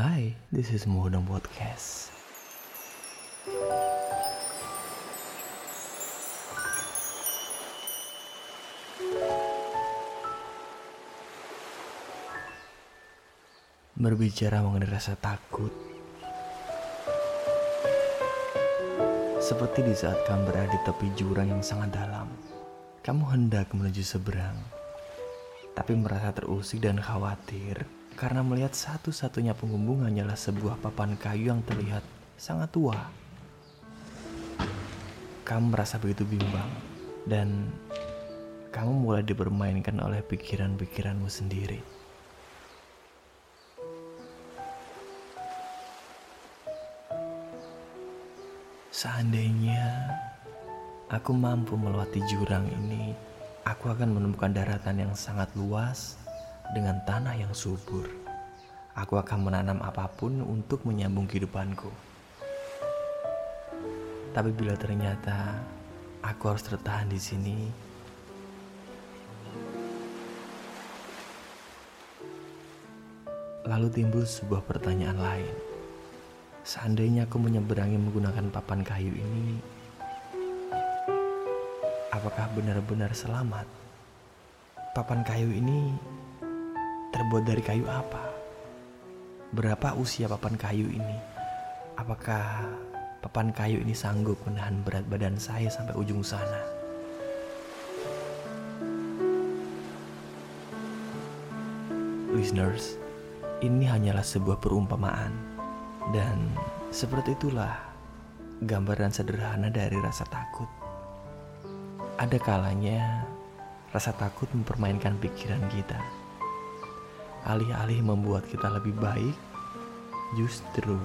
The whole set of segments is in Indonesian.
Hai, this is Muhodong Podcast. Berbicara mengenai rasa takut, seperti di saat kamu berada di tepi jurang yang sangat dalam, kamu hendak menuju seberang, tapi merasa terusik dan khawatir karena melihat satu-satunya penghubung hanyalah sebuah papan kayu yang terlihat sangat tua. Kamu merasa begitu bimbang dan kamu mulai dipermainkan oleh pikiran-pikiranmu sendiri. Seandainya aku mampu melewati jurang ini, aku akan menemukan daratan yang sangat luas dengan tanah yang subur. Aku akan menanam apa pun untuk menyambung kehidupanku. Tapi bila ternyata aku harus tertahan di sini, lalu timbul sebuah pertanyaan lain. Seandainya aku menyeberangi menggunakan papan kayu ini, apakah benar-benar selamat? Papan kayu ini terbuat dari kayu apa? Berapa usia papan kayu ini? Apakah papan kayu ini sanggup menahan berat badan saya sampai ujung sana? Listeners, ini hanyalah sebuah perumpamaan dan seperti itulah gambaran sederhana dari rasa takut. Ada kalanya rasa takut mempermainkan pikiran kita. Alih-alih membuat kita lebih baik, justru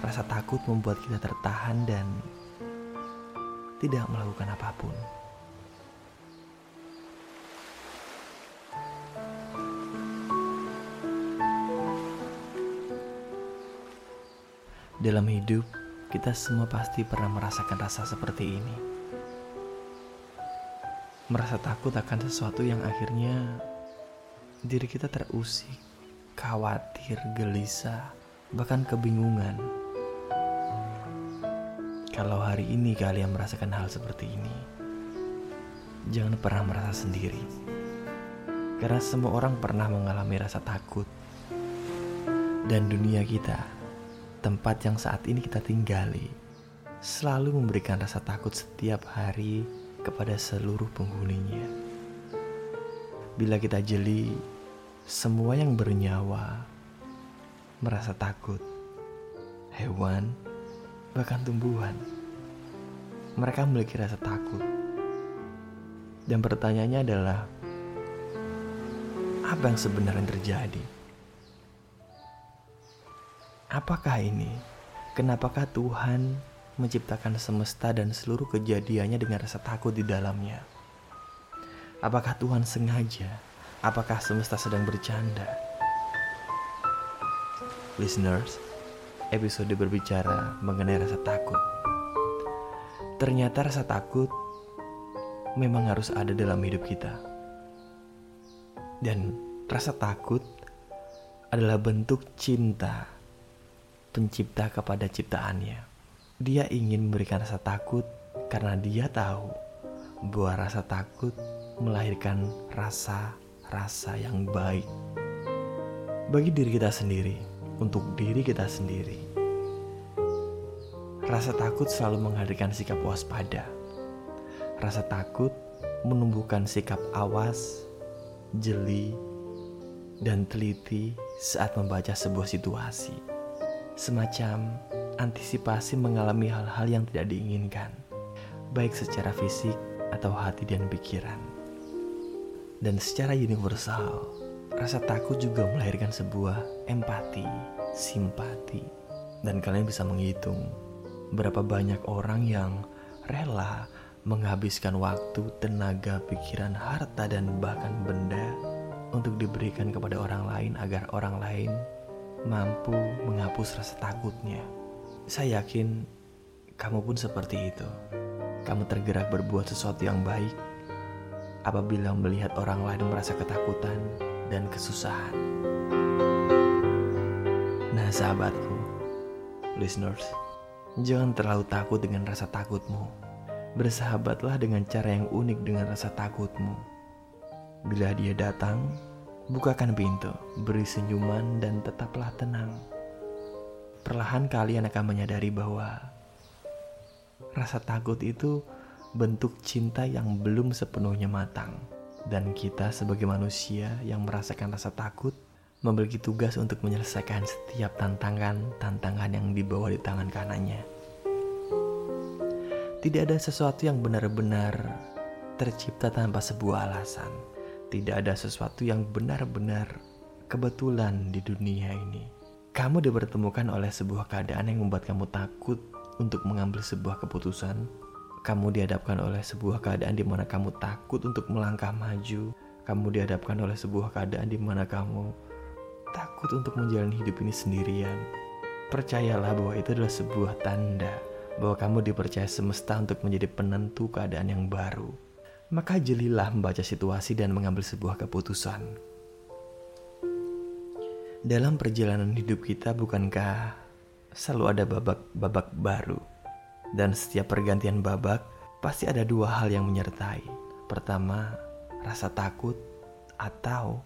rasa takut membuat kita tertahan dan tidak melakukan apa pun. Dalam hidup, kita semua pasti pernah merasakan rasa seperti ini. Merasa takut akan sesuatu yang akhirnya diri kita terusik, khawatir, gelisah, bahkan kebingungan. Kalau hari ini kalian merasakan hal seperti ini, jangan pernah merasa sendiri. Karena semua orang pernah mengalami rasa takut. Dan dunia kita tempat yang saat ini kita tinggali selalu memberikan rasa takut setiap hari kepada seluruh penghuninya. Bila kita jeli, semua yang bernyawa merasa takut. Hewan, bahkan tumbuhan, mereka memiliki rasa takut. Dan pertanyaannya adalah, apa yang sebenarnya terjadi? Apakah ini? Kenapakah Tuhan menciptakan semesta dan seluruh kejadiannya dengan rasa takut di dalamnya? Apakah Tuhan sengaja? Apakah semesta sedang bercanda? Listeners, episode berbicara mengenai rasa takut. Ternyata rasa takut memang harus ada dalam hidup kita. Dan rasa takut adalah bentuk cinta pencipta kepada ciptaannya. Dia ingin memberikan rasa takut karena dia tahu bahwa rasa takut melahirkan rasa-rasa yang baik bagi diri kita sendiri, untuk diri kita sendiri. Rasa takut selalu menghadirkan sikap waspada. Rasa takut menumbuhkan sikap awas, jeli, dan teliti saat membaca sebuah situasi semacam antisipasi mengalami hal-hal yang tidak diinginkan, baik secara fisik atau hati dan pikiran. Dan secara universal, rasa takut juga melahirkan sebuah empati, simpati, dan kalian bisa menghitung berapa banyak orang yang rela menghabiskan waktu, tenaga, pikiran, harta, dan bahkan benda untuk diberikan kepada orang lain agar orang lain mampu menghapus rasa takutnya. Saya yakin kamu pun seperti itu. Kamu tergerak berbuat sesuatu yang baik apabila melihat orang lain merasa ketakutan dan kesusahan. Nah sahabatku, listeners, jangan terlalu takut dengan rasa takutmu. Bersahabatlah dengan cara yang unik dengan rasa takutmu. Bila dia datang, bukakan pintu, beri senyuman dan tetaplah tenang. Perlahan kalian akan menyadari bahwa rasa takut itu bentuk cinta yang belum sepenuhnya matang. Dan kita sebagai manusia yang merasakan rasa takut memiliki tugas untuk menyelesaikan setiap tantangan-tantangan yang dibawa di tangan kanannya. Tidak ada sesuatu yang benar-benar tercipta tanpa sebuah alasan. Tidak ada sesuatu yang benar-benar kebetulan di dunia ini. Kamu dipertemukan oleh sebuah keadaan yang membuat kamu takut untuk mengambil sebuah keputusan. Kamu dihadapkan oleh sebuah keadaan di mana kamu takut untuk melangkah maju. Kamu dihadapkan oleh sebuah keadaan di mana kamu takut untuk menjalani hidup ini sendirian. Percayalah bahwa itu adalah sebuah tanda bahwa kamu dipercaya semesta untuk menjadi penentu keadaan yang baru. Maka jelilah membaca situasi dan mengambil sebuah keputusan. Dalam perjalanan hidup kita bukankah selalu ada babak-babak baru? Dan setiap pergantian babak pasti ada dua hal yang menyertai. Pertama, rasa takut atau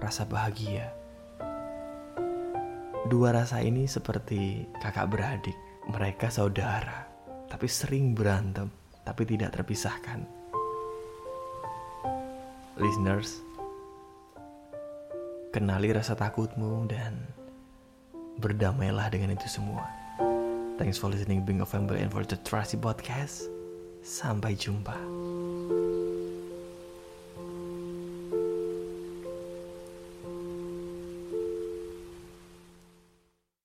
rasa bahagia. Dua rasa ini seperti kakak beradik. Mereka saudara, tapi sering berantem, tapi tidak terpisahkan. Listeners, kenali rasa takutmu dan berdamailah dengan itu semua. Thanks for listening a Family and for the Trusty Podcast. Sampai jumpa.